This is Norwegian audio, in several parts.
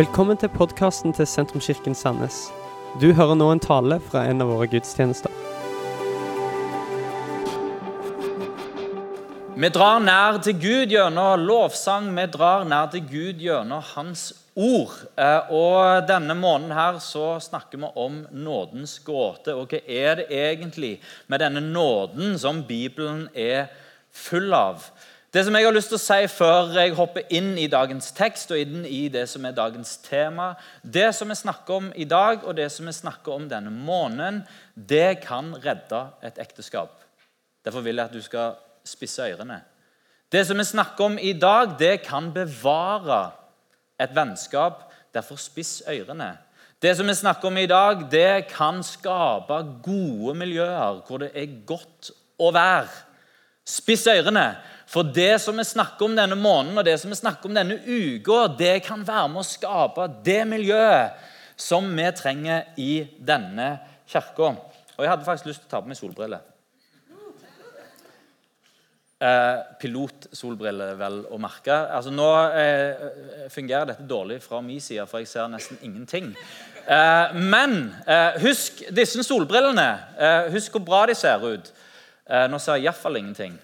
Velkommen til podkasten til Sentrumskirken Sandnes. Du hører nå en tale fra en av våre gudstjenester. Vi drar nær til Gud gjennom lovsang, vi drar nær til Gud gjennom Hans ord. Eh, Og Denne måneden her så snakker vi om nådens gåte. Og hva er det egentlig med denne nåden som Bibelen er full av? Det som jeg har lyst til å si før jeg hopper inn i dagens tekst og inn i det som er dagens tema Det som vi snakker om i dag, og det som vi snakker om denne måneden, det kan redde et ekteskap. Derfor vil jeg at du skal spisse ørene. Det som vi snakker om i dag, det kan bevare et vennskap. Derfor spiss ørene. Det som vi snakker om i dag, det kan skape gode miljøer hvor det er godt å være. Spiss ørene. For det som vi snakker om denne måneden og det som vi snakker om denne uka, det kan være med å skape det miljøet som vi trenger i denne kirka. Og jeg hadde faktisk lyst til å ta på meg solbriller. Eh, Pilotsolbriller, vel å merke. Altså, nå eh, fungerer dette dårlig fra min side, for jeg ser nesten ingenting. Eh, men eh, husk disse solbrillene. Eh, husk hvor bra de ser ut. Eh, nå ser jeg iallfall ingenting.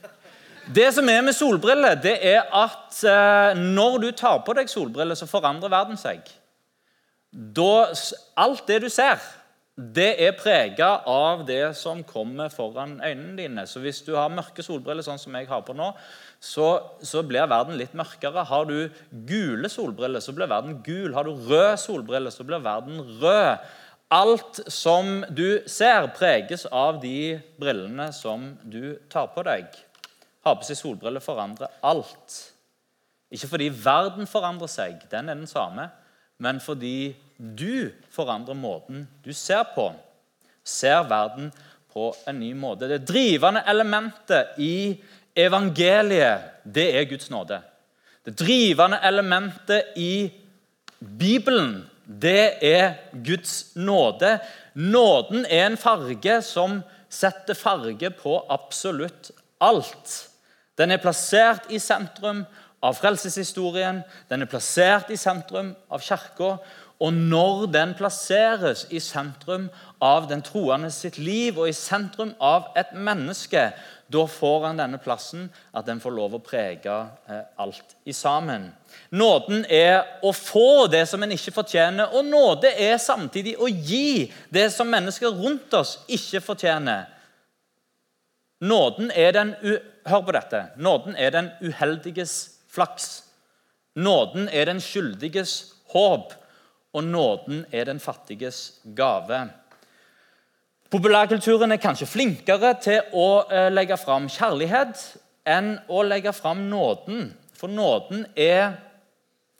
Det som er med solbriller, det er at eh, når du tar på deg solbriller, så forandrer verden seg. Da, alt det du ser, det er prega av det som kommer foran øynene dine. Så hvis du har mørke solbriller, sånn som jeg har på nå, så, så blir verden litt mørkere. Har du gule solbriller, så blir verden gul. Har du røde solbriller, så blir verden rød. Alt som du ser, preges av de brillene som du tar på deg. Ha på seg solbriller forandrer alt. Ikke fordi verden forandrer seg, den er den samme, men fordi du forandrer måten du ser på. Ser verden på en ny måte. Det drivende elementet i evangeliet, det er Guds nåde. Det drivende elementet i Bibelen, det er Guds nåde. Nåden er en farge som setter farge på absolutt alt. Den er plassert i sentrum av frelseshistorien, den er plassert i sentrum av kirka. Og når den plasseres i sentrum av den troende sitt liv og i sentrum av et menneske, da får han denne plassen at den får lov å prege eh, alt i sammen. Nåden er å få det som en ikke fortjener, og nåde er samtidig å gi det som mennesker rundt oss ikke fortjener. Nåden er den, hør på dette. Nåden er den uheldiges flaks. Nåden er den skyldiges håp, og nåden er den fattiges gave. Populærkulturen er kanskje flinkere til å eh, legge fram kjærlighet enn å legge fram nåden. For nåden er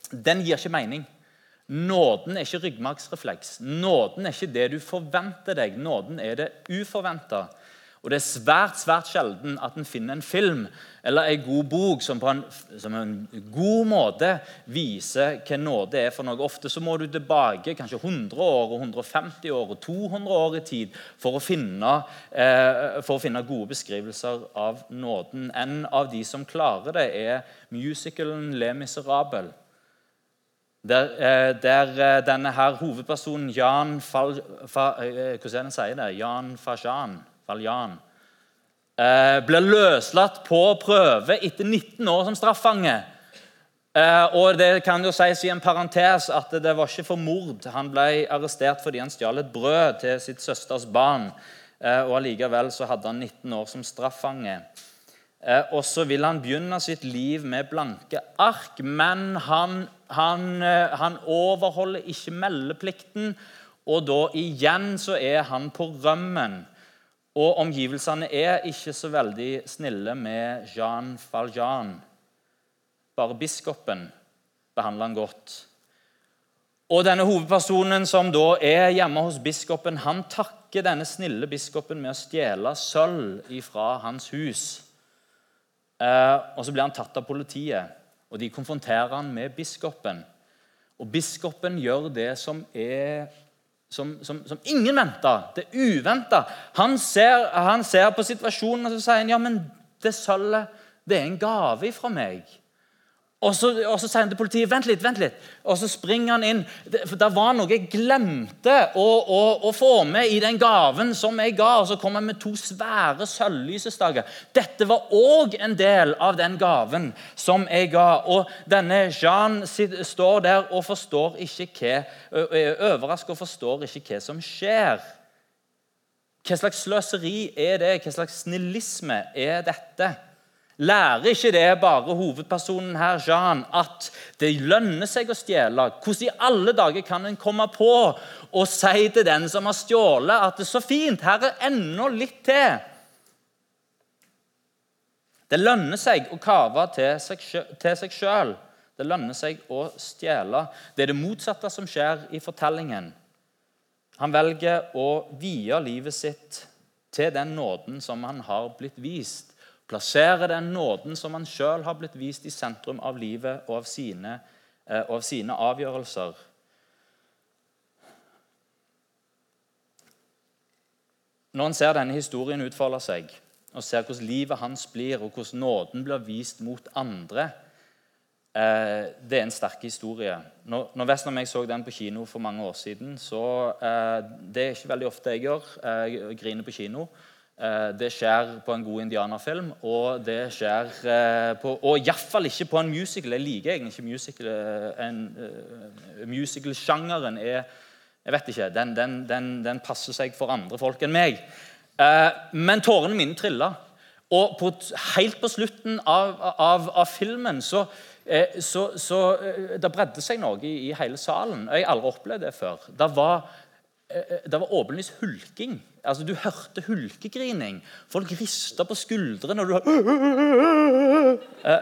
Den gir ikke mening. Nåden er ikke ryggmargsrefleks. Nåden er ikke det du forventer deg. Nåden er det uforventa. Og Det er svært svært sjelden at en finner en film eller en god bok som på en, som en god måte viser hva nåde er for noe. Ofte så må du tilbake kanskje 100 år, 150 år og 200 år i tid for å finne, eh, for å finne gode beskrivelser av nåden. En av de som klarer det, er musicalen 'Le Miserable'. Der, eh, der eh, denne her hovedpersonen Jan Fal... Fa, eh? Jan Fajan Valjan, blir ble løslatt på prøve etter 19 år som straffange. Eh, og Det kan jo sies i en parentes at det var ikke for mord. Han ble arrestert fordi han stjal et brød til sitt søsters barn. Eh, og Allikevel så hadde han 19 år som straffange. Og så vil han begynne sitt liv med blanke ark, men han, han, han overholder ikke meldeplikten. Og da igjen så er han på rømmen. Og omgivelsene er ikke så veldig snille med Jean Valjean. Bare biskopen behandler han godt. Og denne Hovedpersonen som da er hjemme hos biskopen, han takker denne snille biskopen med å stjele sølv fra hans hus. Eh, og Så blir han tatt av politiet, og de konfronterer han med biskopen. Og Biskopen gjør det som er som, som, som ingen venta. Det uventa. Han, han, ser på situasjonen og så sier han, ja, men det sølvet det er en gave fra meg. Og så, og så sier han til politiet vent litt, vent litt. Og så springer han inn. For Det var noe jeg glemte å, å, å, få med i den gaven som jeg ga. Og så kom han med to svære sølvlysestaker. Dette var òg en del av den gaven som jeg ga. Og denne Jean står der og forstår ikke hva, er overrasket og forstår ikke hva som skjer. Hva slags sløseri er det? Hva slags snillisme er dette? Lærer ikke det bare hovedpersonen her, Jean, at det lønner seg å stjele? Hvordan i alle dager kan en komme på å si til den som har stjålet, at det er så fint, her er enda litt til? Det lønner seg å kave til seg sjøl. Det lønner seg å stjele. Det er det motsatte som skjer i fortellingen. Han velger å vie livet sitt til den nåden som han har blitt vist. Plassere den nåden som han sjøl har blitt vist, i sentrum av livet og av sine, eh, og av sine avgjørelser. Når en ser denne historien utfolde seg, og ser hvordan livet hans blir, og hvordan nåden blir vist mot andre, eh, det er en sterk historie. Når, når Vest og meg så den på kino for mange år siden, så eh, Det er ikke veldig ofte jeg gjør. Jeg griner på kino. Eh, det skjer på en god indianerfilm, og det skjer eh, på, Og iallfall ikke på en musical. Jeg liker egentlig ikke musical. Eh, en, musical-sjangeren er Jeg vet ikke. Den, den, den, den, passer seg for andre folk enn meg. Men tårene mine trilla. Og på, helt på slutten av, av, av filmen så, så, så Det bredde seg noe i, i hele salen. Jeg har aldri opplevd det før. Det var det var åpenlyst hulking. Altså, Du hørte hulkegrining. Folk rista på skuldrene. og du eh,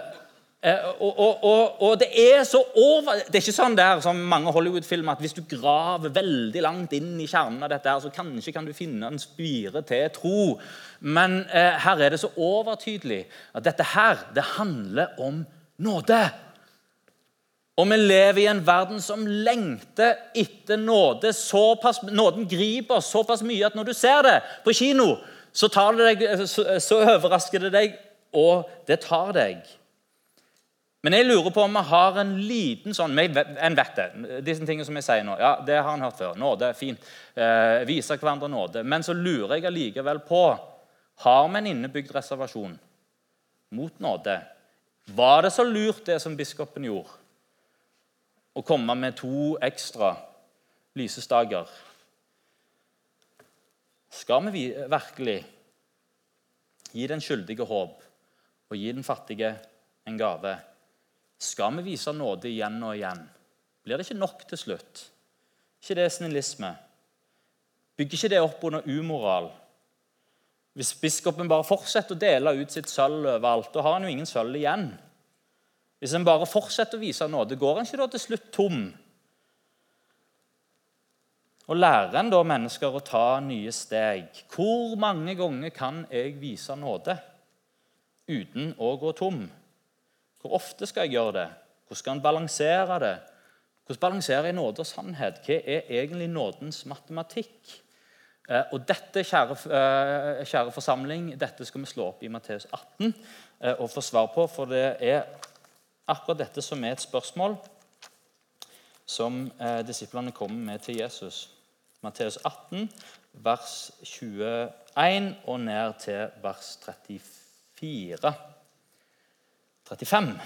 og, og, og, og, det er så over Det er ikke sånn der som mange Hollywood-filmer at hvis du graver veldig langt inn i kjernen av dette, her, så kanskje kan du finne en spire til tro. Men eh, her er det så overtydelig at dette her, det handler om nåde. Og vi lever i en verden som lengter etter nåde. Såpass, nåden griper såpass mye at når du ser det på kino, så, deg, så, så overrasker det deg, og det tar deg. Men jeg lurer på om vi har en liten sånn En vet det. Disse tingene som jeg sier nå, ja, det har han hørt før. Nåde, er fint. Eh, viser hverandre nåde. Men så lurer jeg allikevel på Har vi en innebygd reservasjon mot nåde? Var det så lurt, det som biskopen gjorde? Å komme med to ekstra lysestaker. Skal vi virkelig gi den skyldige håp og gi den fattige en gave? Skal vi vise nåde igjen og igjen? Blir det ikke nok til slutt? ikke det snillisme? Bygger ikke det opp under umoral? Hvis biskopen bare fortsetter å dele ut sitt sølv overalt, da har han jo ingen sølv igjen. Hvis en bare fortsetter å vise nåde, går en ikke da til slutt tom? Og lærer en da mennesker å ta nye steg? Hvor mange ganger kan jeg vise nåde uten å gå tom? Hvor ofte skal jeg gjøre det? Hvordan skal en balansere det? Hvordan balanserer jeg nåde og sannhet? Hva er egentlig nådens matematikk? Eh, og dette, kjære, eh, kjære forsamling, dette skal vi slå opp i Matteus 18 eh, og få svar på, for det er akkurat dette som er et spørsmål som eh, disiplene kommer med til Jesus. Matteus 18, vers 21 og ned til vers 34. 35.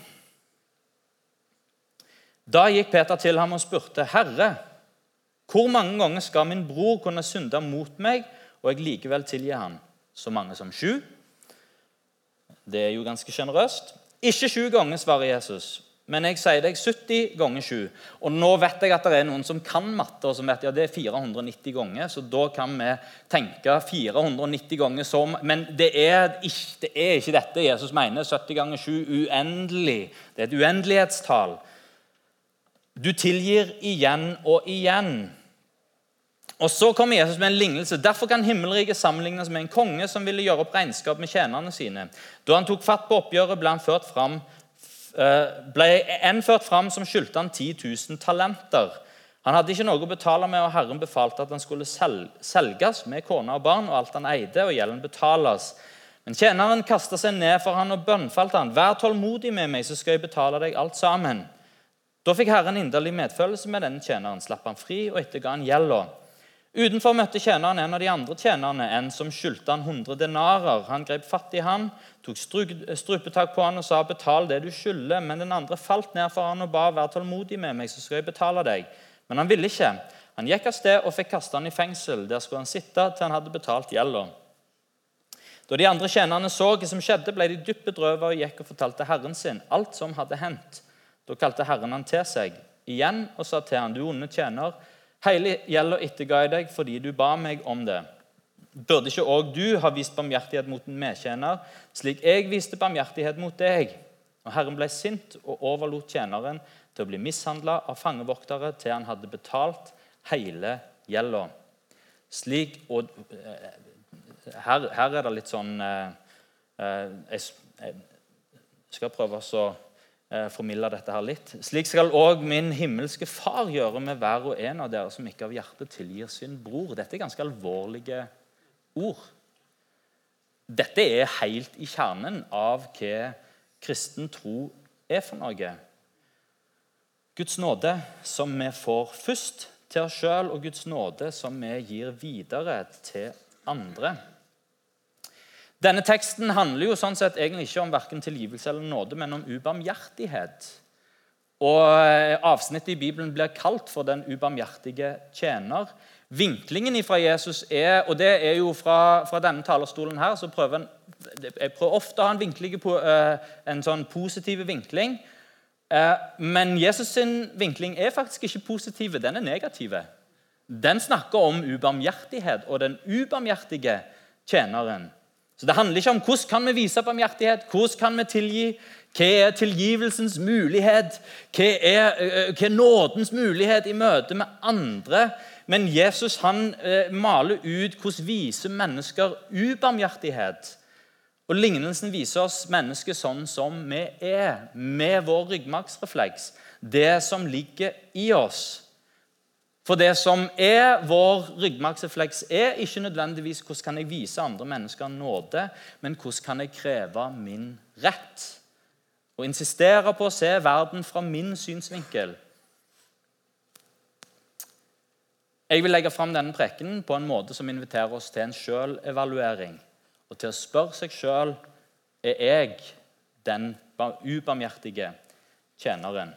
Da gikk Peter til ham og spurte, 'Herre, hvor mange ganger skal min bror kunne synde mot meg, og jeg likevel tilgi han?' Så mange som sju? Det er jo ganske sjenerøst. Ikke sju ganger, svarer Jesus. Men jeg sier deg 70 ganger 7. Og nå vet jeg at det er noen som kan matte, og som vet ja, det er 490 ganger. Så da kan vi tenke 490 ganger som Men det er, ikke, det er ikke dette Jesus mener. 70 ganger 7 uendelig. Det er et uendelighetstall. Du tilgir igjen og igjen. Og Så kommer Jesus med en lignelse. Derfor kan himmelriket sammenlignes med en konge som ville gjøre opp regnskap med tjenerne sine. Da han tok fatt på oppgjøret, ble han ført fram, eh, ble en ført fram som skyldte han 10 000 talenter. Han hadde ikke noe å betale med, og Herren befalte at han skulle selges med kone og barn og alt han eide, og gjelden betales. Men tjeneren kasta seg ned for han og bønnfalt han. Vær tålmodig med meg, så skal jeg betale deg alt sammen. Da fikk Herren inderlig medfølelse med denne tjeneren, slapp han fri og etterga han gjelda. Utenfor møtte tjeneren en av de andre tjenerne, en som skyldte han 100 denarer. Han grep fatt i han, tok strupetak på han og sa, 'Betal det du skylder.' Men den andre falt ned for han og ba, 'Vær tålmodig med meg, så skal jeg betale deg.' Men han ville ikke. Han gikk av sted og fikk kaste han i fengsel. Der skulle han sitte til han hadde betalt gjelda. Da de andre tjenerne så hva som skjedde, ble de dypt bedrøvet og gikk og fortalte herren sin alt som hadde hendt. Da kalte Herren han til seg igjen og sa til han, 'Du onde tjener, hele gjelda etterga jeg deg fordi du ba meg om det.' Burde ikke òg du ha vist barmhjertighet mot en medtjener, slik jeg viste barmhjertighet mot deg? Og Herren ble sint og overlot tjeneren til å bli mishandla av fangevoktere til han hadde betalt hele gjelda. Slik og eh, her, her, er det litt sånn eh, eh, Jeg skal prøve å formidle dette her litt. Slik skal òg min himmelske Far gjøre med hver og en av dere som ikke av hjertet tilgir sin bror. Dette er ganske alvorlige ord. Dette er helt i kjernen av hva kristen tro er for noe. Guds nåde som vi får først til oss sjøl, og Guds nåde som vi gir videre til andre. Denne teksten handler jo sånn sett egentlig ikke om verken tilgivelse eller nåde, men om ubarmhjertighet. Og eh, Avsnittet i Bibelen blir kalt for 'den ubarmhjertige tjener'. Vinklingen fra Jesus er og det er jo fra, fra denne talerstolen her, så prøver en, Jeg prøver ofte å ha en, på, uh, en sånn positiv vinkling. Uh, men Jesus' sin vinkling er faktisk ikke positiv, den er negativ. Den snakker om ubarmhjertighet og den ubarmhjertige tjeneren. Så Det handler ikke om hvordan kan vi vise barmhjertighet, hvordan kan vi tilgi, hva er tilgivelsens mulighet, hva er, hva er nådens mulighet i møte med andre. Men Jesus han maler ut hvordan viser mennesker ubarmhjertighet. Og Lignelsen viser oss mennesker sånn som vi er, med vår ryggmargsrefleks. Det som ligger i oss. For det som er vår ryggmargsrefleks, er ikke nødvendigvis hvordan kan jeg vise andre mennesker nåde, men hvordan kan jeg kreve min rett? Og insistere på å se verden fra min synsvinkel. Jeg vil legge fram denne prekenen på en måte som inviterer oss til en sjølevaluering. Og til å spørre seg sjøl er jeg den ubarmhjertige tjeneren.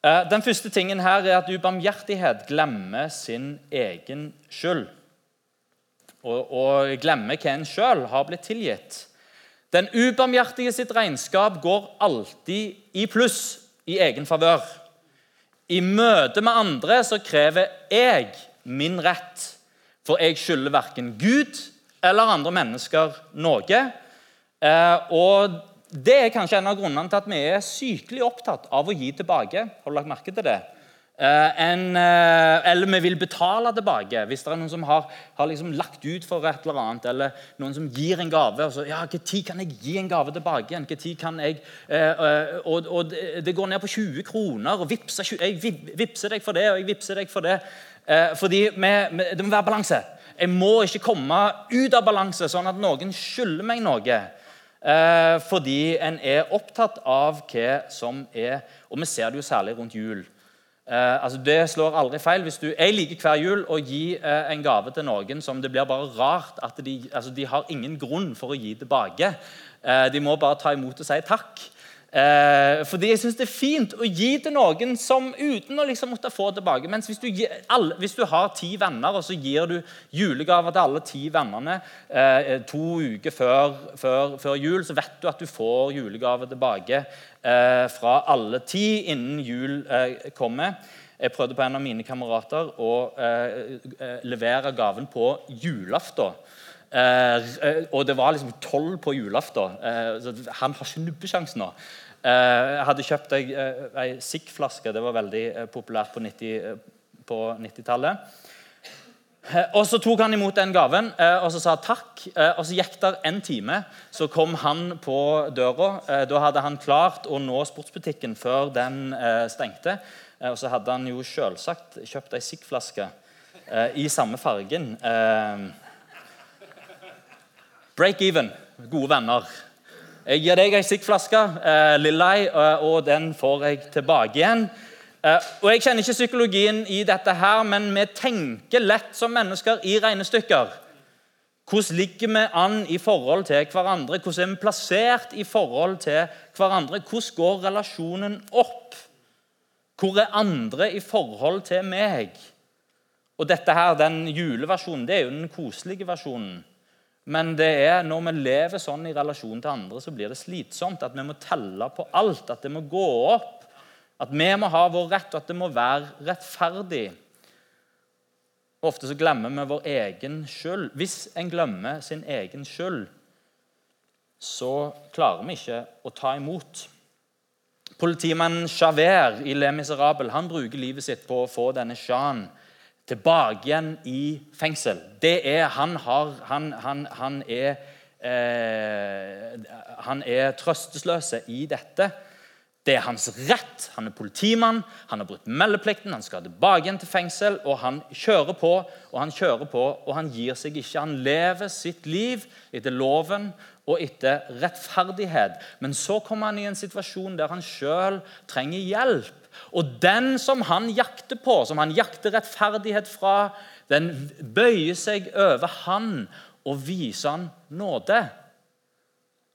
Eh, den første tingen her er at ubarmhjertighet glemmer sin egen skyld. Og, og glemmer hva en sjøl har blitt tilgitt. Den ubarmhjertige sitt regnskap går alltid i pluss i egen favør. I møte med andre så krever jeg min rett, for jeg skylder verken Gud eller andre mennesker noe. Eh, og det er kanskje en av grunnene til at vi er sykelig opptatt av å gi tilbake. Har du lagt merke til det? Eh, en, eh, eller vi vil betale tilbake hvis det er noen som har, har liksom lagt ut for et eller annet. Eller noen som gir en gave. og så, ja, Når kan jeg gi en gave tilbake? igjen? Kan jeg, eh, og, og, Det går ned på 20 kroner. og vipser, Jeg vippser deg for det, og jeg vippser deg for det. fordi vi, Det må være balanse. Jeg må ikke komme ut av balanse, sånn at noen skylder meg noe. Eh, fordi en er opptatt av hva som er Og vi ser det jo særlig rundt jul. Eh, altså Det slår aldri feil. Hvis du, Jeg liker hver jul å gi eh, en gave til noen som det blir bare rart at de, altså de har ingen grunn for å gi tilbake. De må bare ta imot og si takk. Eh, fordi jeg syns det er fint å gi til noen som uten å liksom måtte få tilbake. Mens hvis du, alle, hvis du, har ti venner, og så gir du julegaver til alle ti vennene eh, to uker før, før, før, jul, så vet du at du får julegave tilbake eh, fra alle ti innen jul eh, kommer. Jeg prøvde på en av mine kamerater å eh, eh, levere gaven på julaften. Eh, og det var liksom tolv på julaften. Eh, han har ikke nubbesjanse nå. Eh, jeg hadde kjøpt ei, ei Sig-flaske. Det var veldig populært på 90-tallet. 90 og Så tok han imot den gaven og så sa takk. og Så gikk det en time, så kom han på døra. Da hadde han klart å nå sportsbutikken før den stengte. Og så hadde han jo selvsagt kjøpt ei Sig-flaske i samme fargen. Break even, gode venner. Jeg gir deg ei sikkflaske, eh, Lillei, ei, og den får jeg tilbake igjen. Eh, og Jeg kjenner ikke psykologien i dette, her, men vi tenker lett som mennesker i regnestykker. Hvordan ligger vi an i forhold til hverandre? Hvordan er vi plassert i forhold til hverandre? Hvordan går relasjonen opp? Hvor er andre i forhold til meg? Og dette her, Den juleversjonen det er jo den koselige versjonen. Men det er når vi lever sånn i relasjon til andre, så blir det slitsomt. At vi må telle på alt, at det må gå opp. At vi må ha vår rett, og at det må være rettferdig. Ofte så glemmer vi vår egen skyld. Hvis en glemmer sin egen skyld, så klarer vi ikke å ta imot. Politimannen Javert i Le Miserable han bruker livet sitt på å få denne Jean tilbake igjen i fengsel. Det er, Han, har, han, han, han er eh, Han er trøstesløse i dette. Det er hans rett. Han er politimann, han har brutt meldeplikten, han skal tilbake igjen til fengsel. og Han kjører på og han kjører på, og han gir seg ikke. Han lever sitt liv etter loven og etter rettferdighet. Men så kommer han i en situasjon der han sjøl trenger hjelp. Og den som han jakter på, som han jakter rettferdighet fra, den bøyer seg over han og viser han nåde.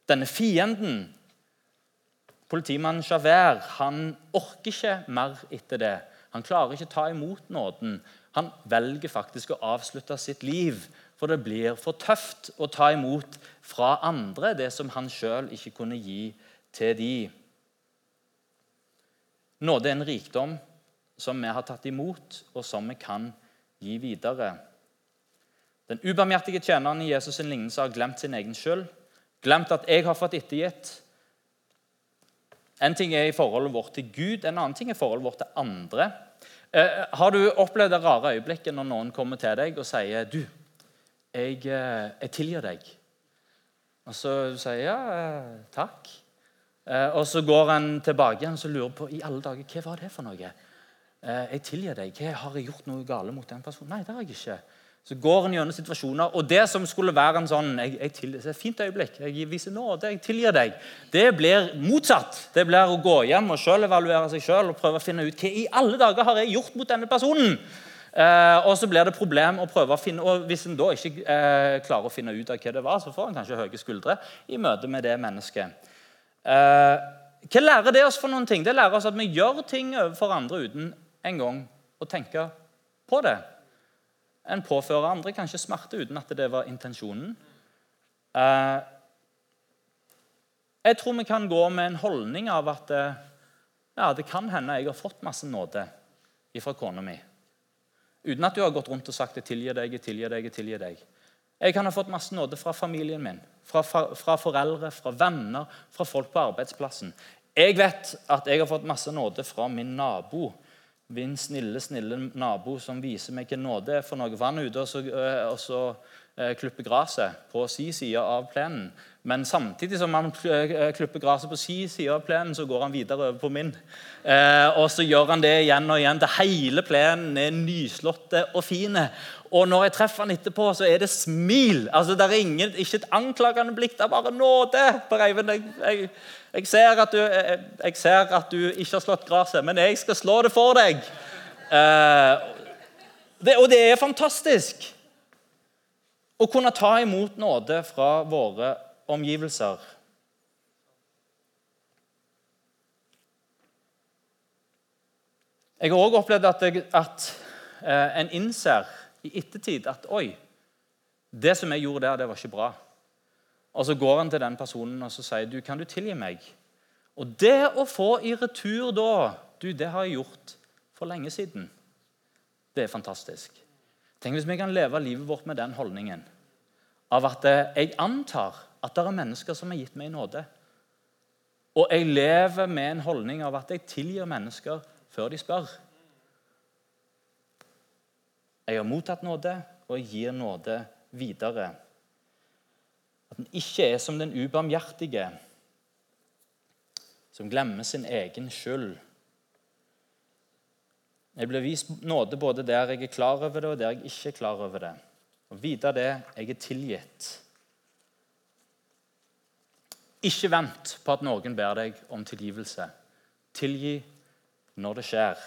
Denne fienden Politimannen Javert han orker ikke mer etter det. Han klarer ikke ta imot nåden. Han velger faktisk å avslutte sitt liv, for det blir for tøft å ta imot fra andre det som han sjøl ikke kunne gi til de. Nåde er en rikdom som vi har tatt imot, og som vi kan gi videre. Den ubarmhjertige tjeneren i Jesus' sin lignelse har glemt sin egen skyld, glemt at jeg har fått ettergitt, en ting er i forholdet vårt til Gud, en annen ting er forholdet vårt til andre. Eh, har du opplevd det rare øyeblikket når noen kommer til deg og sier du, jeg, eh, jeg tilgir deg? Og så sier jeg ja, eh, takk. Eh, og så går en tilbake igjen og lurer på i alle dager, hva var det for noe. Eh, jeg tilgir deg. Hva Har jeg gjort noe galt mot den personen? Nei, det har jeg ikke. Så går en gjennom situasjoner, og det som skulle være en sånn jeg, jeg tilgir, et fint øyeblikk, jeg viser nåde, jeg tilgir deg, det blir motsatt. Det blir å gå hjem og selv evaluere seg sjøl og prøve å finne ut hva i alle dager har jeg gjort mot denne personen. Eh, og så blir det problem å prøve å finne, og Hvis en da ikke eh, klarer å finne ut av hva det var, så får en kanskje høye skuldre i møte med det mennesket. Eh, hva lærer det oss for noen ting? Det lærer oss at vi gjør ting overfor andre uten en gang å tenke på det. En påfører andre kanskje smerte uten at det var intensjonen. Eh, jeg tror vi kan gå med en holdning av at eh, ja, det kan hende jeg har fått masse nåde fra kona mi. Uten at du har gått rundt og sagt 'jeg tilgir deg, jeg tilgir deg'. Jeg tilgir deg. Jeg kan ha fått masse nåde fra familien min, fra, fra foreldre, fra venner, fra folk på arbeidsplassen. Jeg vet at jeg har fått masse nåde fra min nabo Min snille, snille nabo som viser meg hva nåde er for noe. Vann ute og så, eh, og så eh, klipper gresset på si side av plenen. Men samtidig som han eh, klipper gresset på si side av plenen, så går han videre over på min. Eh, og så gjør han det igjen og igjen. Det hele plenen er nyslått og fine. Og når jeg treffer han etterpå, så er det smil. Altså, det er ingen, Ikke et anklagende blikk, det er bare nåde. på Reiven. Jeg, jeg, jeg, ser du, jeg, ser at du, ikke har slått gresset, men jeg skal slå det for deg. Eh, det, og det er fantastisk å kunne ta imot nåde fra våre omgivelser. Jeg har òg opplevd at, jeg, at eh, en innser i ettertid at Oi, det som jeg gjorde der, det var ikke bra. Og Så går han til den personen og så sier du, kan du tilgi meg. Og det å få i retur da du, Det har jeg gjort for lenge siden. Det er fantastisk. Tenk hvis vi kan leve livet vårt med den holdningen av at eh, jeg antar at det er mennesker som har gitt meg nåde. Og jeg lever med en holdning av at jeg tilgir mennesker før de spør. Jeg har mottatt nåde, og jeg gir nåde videre. At en ikke er som den ubarmhjertige, som glemmer sin egen skyld. Jeg blir vist nåde både der jeg er klar over det, og der jeg ikke er klar over det. Og vite det jeg er tilgitt. Ikke vent på at noen ber deg om tilgivelse. Tilgi når det skjer.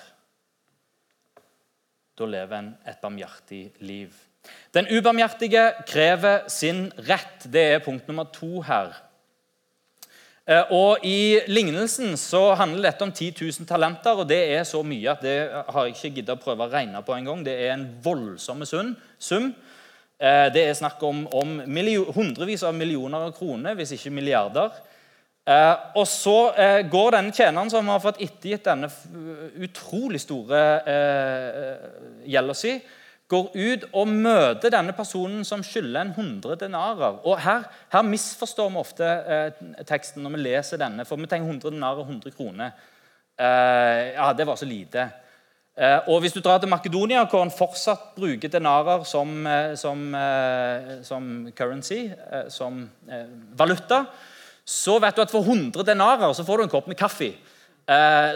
Da lever en et barmhjertig liv. Den ubarmhjertige krever sin rett. Det er punkt nummer to her. Eh, og I lignelsen så handler dette om 10 000 talenter, og det er så mye at det har jeg ikke giddet å prøve å regne på engang. Det er en voldsom sum. Eh, det er snakk om, om hundrevis av millioner av kroner, hvis ikke milliarder. Eh, og så eh, går denne tjeneren som har fått ettergitt denne utrolig store gjelda si, går ut og møter denne personen som skylder en 100 denarer. Og Her, her misforstår vi ofte teksten når vi leser denne, for vi tenker 100 denarer 100 kroner. ja, det var så lite. Eh, og Hvis du drar til Makedonia, hvor en fortsatt bruker denarer som, eh, som, eh, som currency, som valuta, så vet du at for 100 denarer så får du en kopp med kaffe.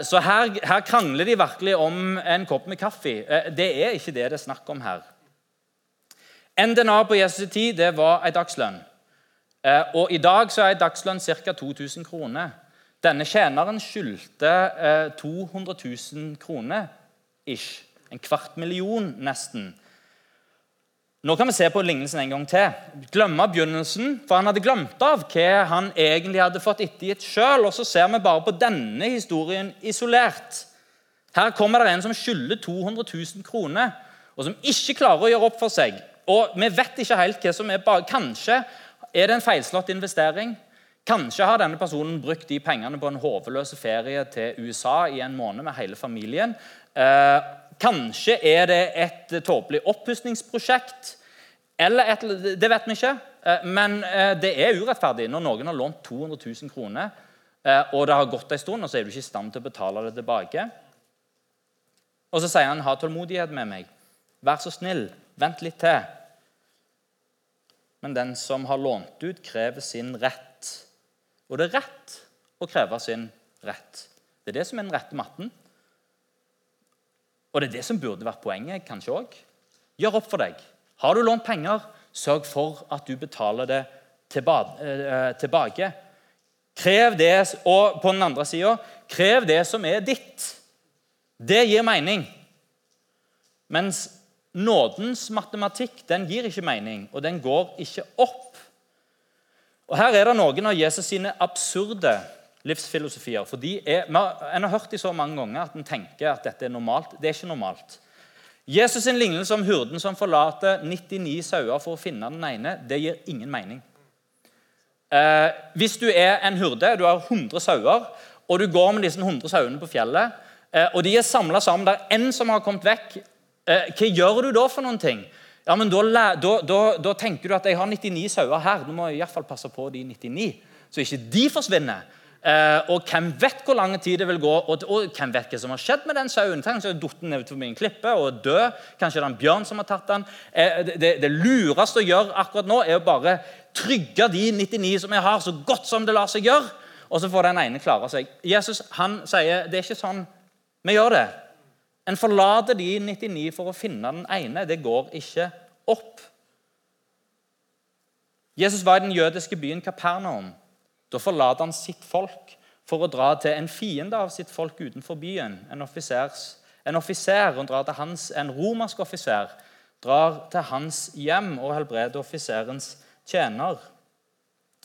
Så her, her krangler de virkelig om en kopp med kaffe. Det er ikke det det er snakk om her. En denar på Jesus' tid det var en dagslønn. Og I dag så er en dagslønn ca. 2000 kroner. Denne tjeneren skyldte 200 000 kroner ish. En kvart million, nesten. Nå kan vi se på lignelsen en gang til. Glemme begynnelsen, for han hadde glemt av hva han egentlig hadde fått ettergitt sjøl. Og så ser vi bare på denne historien isolert. Her kommer det en som skylder 200 000 kroner, og som ikke klarer å gjøre opp for seg. Og vi vet ikke helt hva som er bare Kanskje er det en feilslått investering. Kanskje har denne personen brukt de pengene på en hodeløs ferie til USA i en måned med hele familien. Eh, kanskje er det et tåpelig oppussingsprosjekt. Eller et, Det vet vi ikke. Eh, men eh, det er urettferdig når noen har lånt 200 000 kroner, og det har gått en stund, og så er du ikke i stand til å betale det tilbake. Og så sier han, 'Ha tålmodighet med meg. Vær så snill. Vent litt til.' Men den som har lånt ut, krever sin rett. Og det er rett å kreve sin rett. Det er det som er den rette matten. Og det er det som burde vært poenget kanskje òg. Gjør opp for deg. Har du lånt penger, sørg for at du betaler det eh, tilbake. Krev det, og på den andre sida, krev det som er ditt. Det gir mening. Mens nådens matematikk den gir ikke mening, og den går ikke opp. Og Her er det noen av Jesus sine absurde livsfilosofier. For de er, En har hørt de så mange ganger at en tenker at dette er normalt. Det er ikke normalt. Jesus' sin lignelse om hurden som forlater 99 sauer for å finne den ene, det gir ingen mening. Eh, hvis du er en hurde, du har 100 sauer, og du går med disse 100 sauene på fjellet, eh, og de er samla sammen, det er én som har kommet vekk, eh, hva gjør du da for noen ting? Ja, men da, da, da, da tenker du at jeg har 99 sauer her. Du må i hvert fall passe på de 99, så ikke de forsvinner. Eh, og hvem vet hvor lang tid det vil gå, og, og, hvem vet hva som har skjedd med den sauen? Kanskje den ned forbi en klippe og død. Kanskje det er en bjørn som har tatt den. Eh, det, det, det, lureste å gjøre akkurat nå er å bare trygge de 99 som jeg har, så godt som det lar seg gjøre. Og så får den ene klare seg. Jesus han sier det er ikke sånn vi gjør det. En forlater de 99 for å finne den ene. Det går ikke opp. Jesus var i den jødiske byen Kapernaum. Da forlater han sitt folk for å dra til en fiende av sitt folk utenfor byen. En, offisers, en offiser drar til hans, en romersk offiser drar til hans hjem og helbreder offiserens tjener.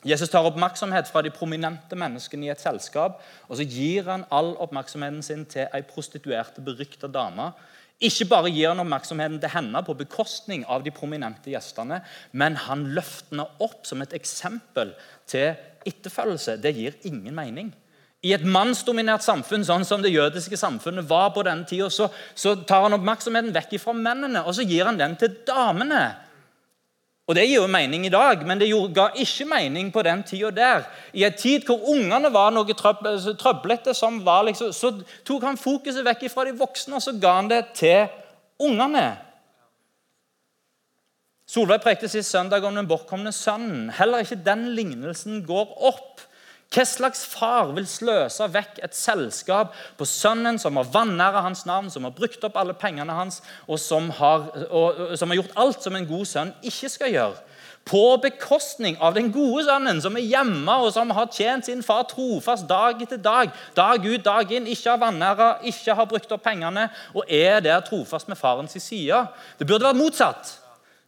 Jesus tar oppmerksomhet fra de prominente menneskene i et selskap, og så gir han all oppmerksomheten sin til ei prostituerte, berykta dame. Ikke bare gir han oppmerksomheten til henne på bekostning av de prominente gjestene, men han løfter henne opp som et eksempel til etterfølgelse, det gir ingen mening. I et mannsdominert samfunn sånn som det jødiske samfunnet var på denne tida, så, så, tar han oppmerksomheten vekk fra mennene og så gir han den til damene. Og Det gir jo mening i dag, men det ga ikke mening på den tida der. I en tid hvor ungene var noe trøblete, som var liksom, så tok han fokuset vekk fra de voksne og så ga han det til ungene. Solveig prekte sist søndag om den bortkomne sønnen. Heller ikke den lignelsen går opp. Hva slags far vil sløse vekk et selskap på sønnen som har vanæra hans navn, som har brukt opp alle pengene hans, og som har, og, som har gjort alt som en god sønn ikke skal gjøre? på bekostning av den gode sønnen som er hjemme og som har tjent sin far trofast dag etter dag, dag ut, dag inn, ikke har vanæra, ikke har brukt opp pengene og er der trofast med farens side. Det burde vært motsatt.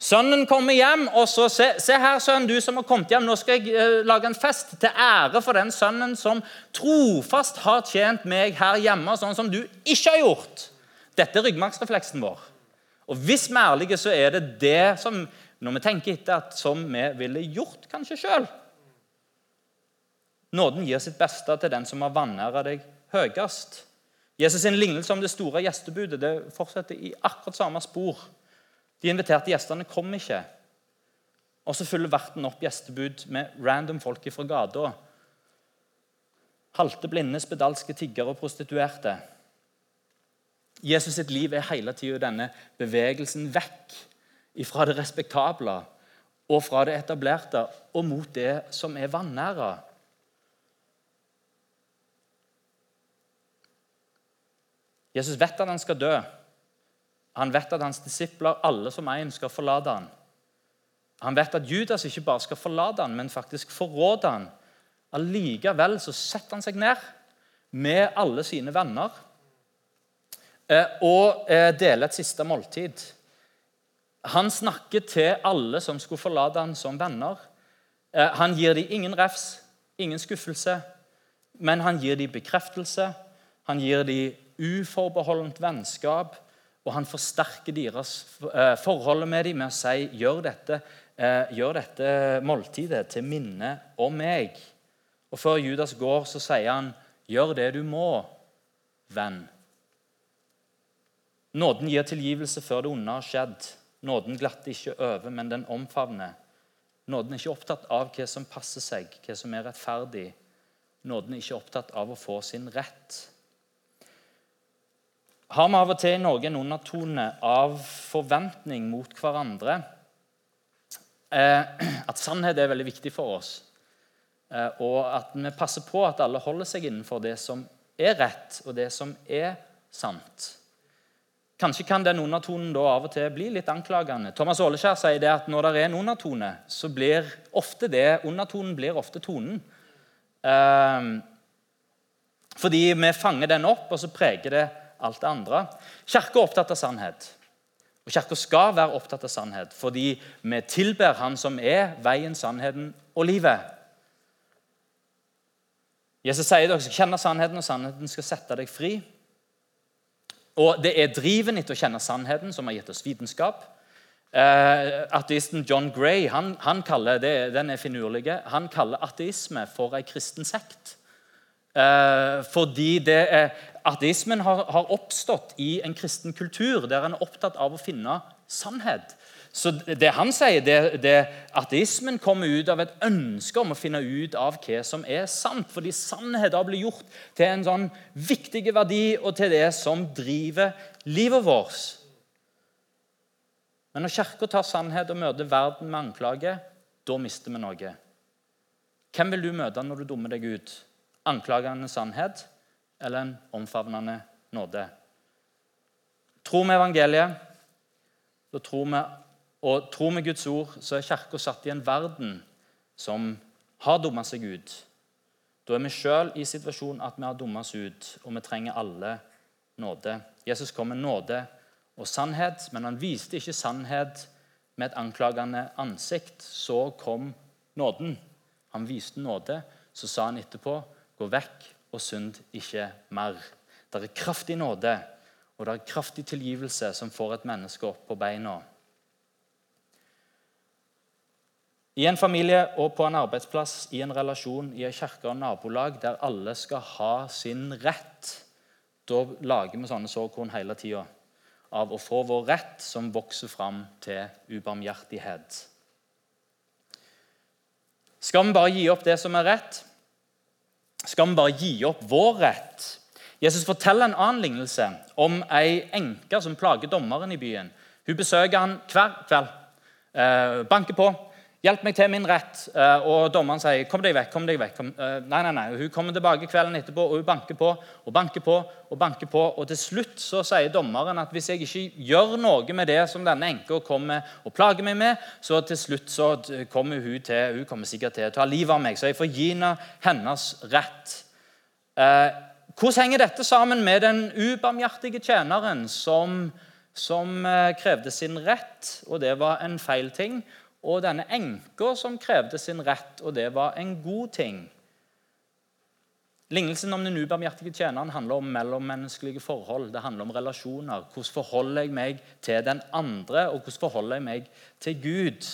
Sønnen kommer hjem, og så se, se, her, sønn, du som har kommet hjem. Nå skal jeg eh, lage en fest til ære for den sønnen som trofast har tjent meg her hjemme, sånn som du ikke har gjort. Dette er ryggmargsrefleksen vår. Og hvis vi er ærlige, så er det det som når vi tenker etter at som vi ville gjort kanskje sjøl. Nåden gir sitt beste til den som har vanæra deg høyest. Jesus' sin lignelse om det store gjestebudet det fortsetter i akkurat samme spor. De inviterte gjestene kom ikke. Og så fyller verten opp gjestebud med random folk fra gata. Halte, blinde, spedalske, tiggere og prostituerte. Jesus sitt liv er hele tida denne bevegelsen vekk fra det respektable og fra det etablerte og mot det som er vanæra. Jesus vet at han skal dø. Han vet at hans disipler, alle som en, skal forlate han. Han vet at Judas ikke bare skal forlate han, men faktisk forråde han. Allikevel så setter han seg ned med alle sine venner eh, og eh, deler et siste måltid. Han snakker til alle som skulle forlate han som venner. Eh, han gir dem ingen refs, ingen skuffelse, men han gir dem bekreftelse. Han gir dem uforbeholdent vennskap, og han forsterker deres forhold forholdet med dem med å si gjør dette, eh, gjør dette måltidet til minne om meg. Og Før Judas går, så sier han, 'Gjør det du må, venn'. Nåden gir tilgivelse før det onde har skjedd. Nåden glatter ikke over, men den omfavner. Nåden er ikke opptatt av hva som passer seg, hva som er rettferdig. Nåden er ikke opptatt av å få sin rett. Har vi av og til i Norge en undertone av forventning mot hverandre? Eh, at sannhet er veldig viktig for oss. Eh, og at vi passer på at alle holder seg innenfor det som er rett, og det som er sant. Kanskje kan den undertonen da av og til bli litt anklagende. Thomas Åleskjær sier det at når det er en undertone, så blir ofte det undertonen blir ofte tonen. Eh, fordi vi fanger den opp, og så preger det alt det andre. Kirka er opptatt av sannhet. Og Kirka skal være opptatt av sannhet, fordi vi tilber Han som er veien, sannheten og livet. Jesus sier dere skal kjenne sannheten, og sannheten skal sette deg fri. Og det er driven etter å kjenne sannheten som har gitt oss vitenskap. Eh, ateisten John Gray han, han kaller det, den er finurlige, han kaller ateisme for en kristen sekt. Eh, fordi det er, ateismen har, har, oppstått i en kristen kultur der en er opptatt av å finne sannhet. Så det han sier, det, det, Ateismen kommer ut av et ønske om å finne ut av hva som er sant. Fordi sannhet har blitt gjort til en sånn viktig verdi og til det som driver livet vårt. Men når Kirka tar sannhet og møter verden med anklage, da mister vi noe. Hvem vil du møte når du dummer deg ut? Anklagende sannhet eller en omfavnende nåde? Tror vi evangeliet, tror vi og tror vi Guds ord, så er Kirka satt i en verden som har dumma seg ut. Da er vi sjøl i situasjonen at vi har dumma oss ut, og vi trenger alle nåde. Jesus kom med nåde og sannhet, men han viste ikke sannhet med et anklagende ansikt. Så kom nåden. Han viste nåde. Så sa han etterpå, 'Gå vekk og synd ikke mer'. Det er kraftig nåde, og det er kraftig tilgivelse som får et menneske opp på beina. I en familie og på en arbeidsplass, i en relasjon, i en kirke og nabolag der alle skal ha sin rett, da lager vi sånne sårkorn hele tida av å få vår rett som vokser fram til ubarmhjertighet. Skal vi bare gi opp det som er rett? Skal vi bare gi opp vår rett? Jesus forteller en annen lignelse om ei enke som plager dommeren i byen. Hun besøker han hver kveld. Eh, banker på Hjelp meg til min rett. Eh, og dommeren sier, 'Kom deg vekk.' kom deg vekk. Eh, nei, nei, nei. Hun kommer tilbake kvelden etterpå, og hun banker på og banker på. Og banker på, og til slutt så sier dommeren at hvis jeg ikke gjør noe med det som denne enka kommer og plager meg med, så til slutt så kommer hun til, hun kommer sikkert til å ta livet av meg. Så jeg får gi henne hennes rett. Eh, hvordan henger dette sammen med den ubarmhjertige tjeneren som, som krevde sin rett, og det var en feil ting? Og denne enka som krevde sin rett, og det var en god ting. Lignelsen om den ubarmhjertige tjeneren handler om mellommenneskelige forhold. Det handler om relasjoner. Hvordan forholder jeg meg til den andre, og hvordan forholder jeg meg til Gud?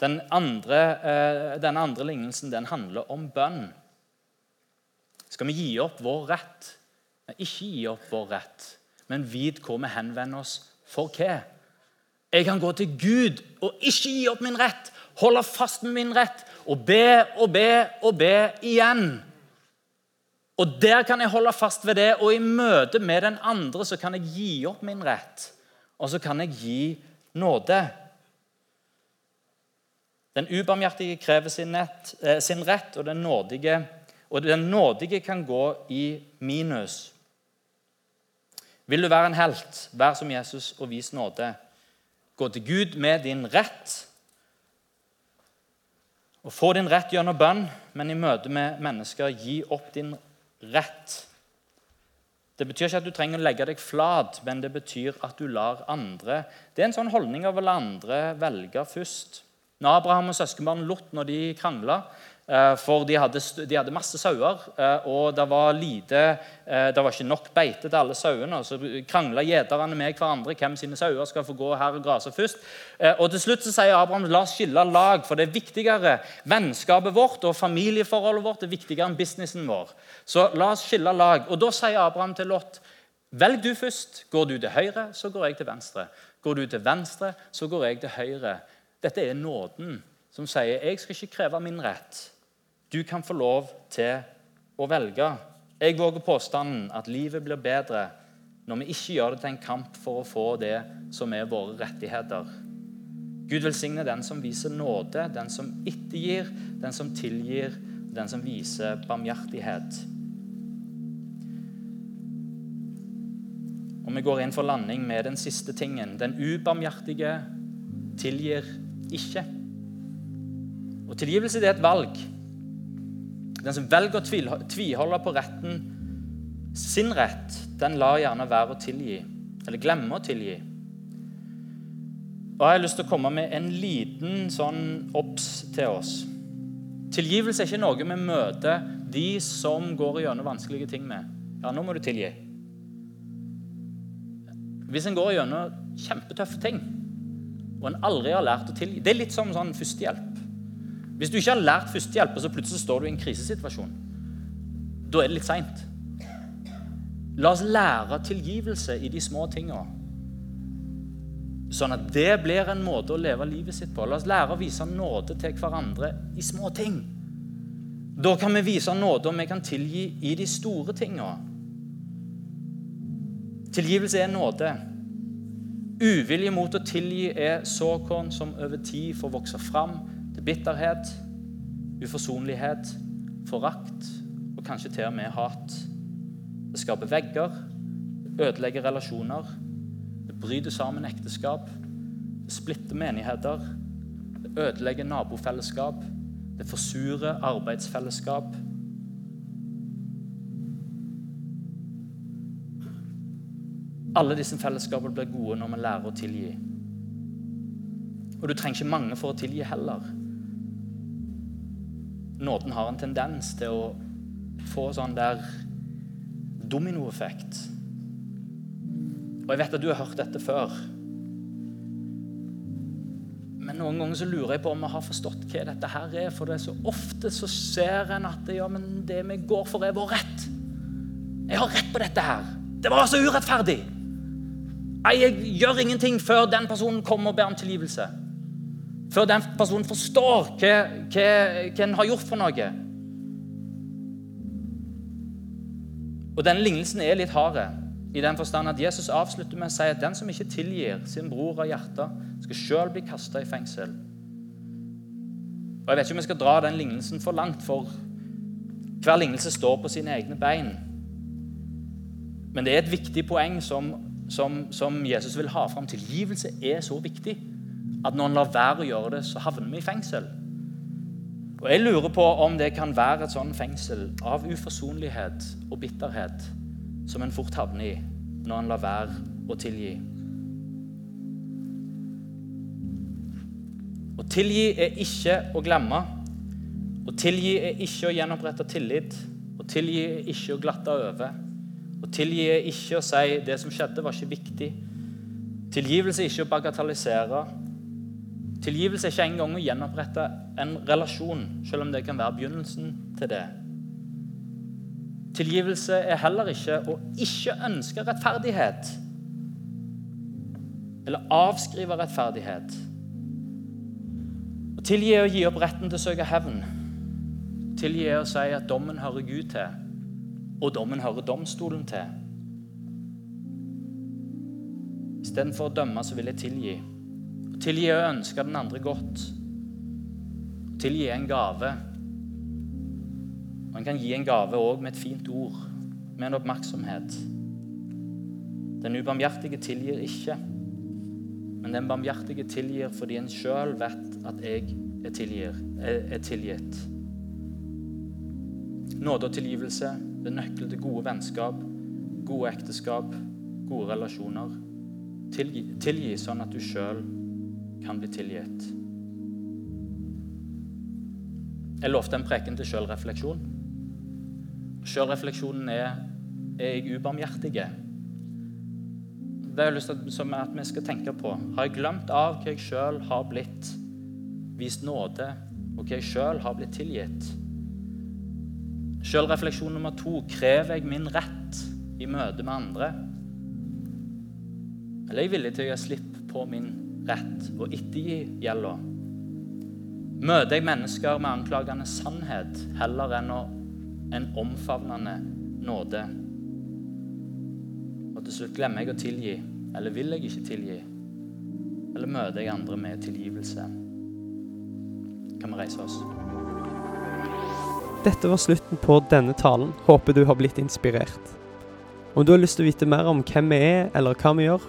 Den andre, eh, denne andre lignelsen den handler om bønn. Skal vi gi opp vår rett? Ikke gi opp vår rett, men vit hvor vi henvender oss for hva. Jeg kan gå til Gud og ikke gi opp min rett, holde fast med min rett og be og be og be igjen. Og Der kan jeg holde fast ved det, og i møte med den andre så kan jeg gi opp min rett. Og så kan jeg gi nåde. Den ubarmhjertige krever sin, nett, eh, sin rett, og den, nådige, og den nådige kan gå i minus. Vil du være en helt, vær som Jesus og vis nåde. Gå til Gud med din rett. Og få din rett gjennom bønn, men i møte med mennesker gi opp din rett. Det betyr ikke at du trenger å legge deg flat, men det betyr at du lar andre Det er en sånn holdning av å la andre velge først. Når Abraham og søskenbarnet Lot når de krangla, for de hadde, de hadde, masse sauer, eh, og det var lite, eh, det var ikke nok beite til alle sauene. Så krangla gjeterne med hverandre hvem sine sauer skal få gå her og grase først. Og Til slutt så sier Abraham la oss skille lag, for det er viktigere. Vennskapet vårt og familieforholdet vårt er viktigere enn businessen vår. Så la oss skille lag. Og Da sier Abraham til Lot velg du først. Går du til høyre, så går jeg til venstre. Går du til venstre, så går jeg til høyre. Dette er nåden som sier jeg skal ikke kreve min rett. Du kan få lov til å velge. Jeg våger påstanden at livet blir bedre når vi ikke gjør det til en kamp for å få det som er våre rettigheter. Gud velsigne den som viser nåde, den som ettergir, den som tilgir, den som viser barmhjertighet. Og Vi går inn for landing med den siste tingen. Den ubarmhjertige tilgir ikke. Og Tilgivelse det er et valg. Den som velger å tviholde på retten, sin rett, den lar gjerne være å tilgi. Eller glemme å tilgi. Og Jeg har lyst til å komme med en liten sånn obs til oss. Tilgivelse er ikke noe vi møter de som går gjennom vanskelige ting med. Ja, nå må du tilgi. Hvis en går gjennom kjempetøffe ting, og en aldri har lært å tilgi Det er litt som sånn førstehjelp. Hvis du ikke har lært førstehjelp, og så plutselig står du i en krisesituasjon, da er det litt seint. La oss lære tilgivelse i de små tinga. Sånn at det blir en måte å leve livet sitt på. La oss lære å vise nåde til hverandre i små ting. Da kan vi vise nåde, og vi kan tilgi i de store tinga. Tilgivelse er nåde. Uvilje mot å tilgi er såkorn som over tid får vokse fram til bitterhet, uforsonlighet, forakt og kanskje til og med hat. Det skaper vegger, det ødelegger relasjoner, det bryter sammen ekteskap, det splitter menigheter, det ødelegger nabofellesskap, det forsurer arbeidsfellesskap. Alle disse fellesskapene blir gode når vi lærer å tilgi. Og du trenger ikke mange for å tilgi heller nåden har en tendens til å få sånn der dominoeffekt. Og jeg vet at du har hørt dette før. Men noen ganger så lurer jeg på om vi har forstått hva dette her er. For det er så ofte så ser en at ja, men det vi går for, er vår rett. Jeg har rett på dette her. Det var så urettferdig. Jeg gjør ingenting før den personen kommer og ber om tilgivelse. Før den personen forstår hva, hva, hva en har gjort for noe. Og Den lignelsen er litt hard i den forstand at Jesus avslutter med å si at den som ikke tilgir sin bror av hjertet, skal sjøl bli kasta i fengsel. Og Jeg vet ikke om jeg skal dra den lignelsen for langt, for hver lignelse står på sine egne bein. Men det er et viktig poeng som, som, som Jesus vil ha fram. Tilgivelse er så viktig at når en lar være å gjøre det, så havner vi i fengsel. Og Jeg lurer på om det kan være et sånn fengsel av uforsonlighet og bitterhet som en fort havner i når en lar være å tilgi. Å tilgi er ikke å glemme. Å tilgi er ikke å gjenopprette tillit. Å tilgi er ikke å glatte over. Å tilgi er ikke å si det som skjedde, var ikke viktig. Tilgivelse er ikke å bagatellisere. Tilgivelse er ikke engang å gjenopprette en relasjon, selv om det kan være begynnelsen til det. Tilgivelse er heller ikke å ikke ønske rettferdighet eller avskrive rettferdighet. Å tilgi er å gi opp retten til å søke hevn. Tilgi er å si at dommen hører Gud til, og dommen hører domstolen til. Istedenfor å dømme, så vil jeg tilgi. Tilgi og ønske den andre godt. Tilgi en gave. Man kan gi en gave òg med et fint ord, med en oppmerksomhet. Den ubarmhjertige tilgir ikke, men den barmhjertige tilgir fordi en sjøl vet at jeg er, tilgir, er tilgitt. Nåde og tilgivelse er nøkkel til gode vennskap, gode ekteskap, gode relasjoner. Tilgi, tilgi sånn at du sjøl kan bli tilgitt. Jeg lovte en preken til sjølrefleksjon. Sjølrefleksjonen er er jeg ubarmhjertig. Det har jeg lyst til at vi skal tenke på. Har jeg glemt av hva jeg sjøl har blitt vist nåde, og hva jeg sjøl har blitt tilgitt? Sjølrefleksjon nummer to krever jeg min rett i møte med andre? Eller er jeg villig til å gjøre slipp på min rett og ettergi gjelda? Møter jeg mennesker med anklagende sannhet heller enn en omfavnende nåde. Og til slutt glemmer jeg å tilgi, eller vil jeg ikke tilgi? Eller møter jeg andre med tilgivelse? Kan vi reise oss? Dette var slutten på denne talen. Håper du har blitt inspirert. Om du har lyst til å vite mer om hvem vi er, eller hva vi gjør,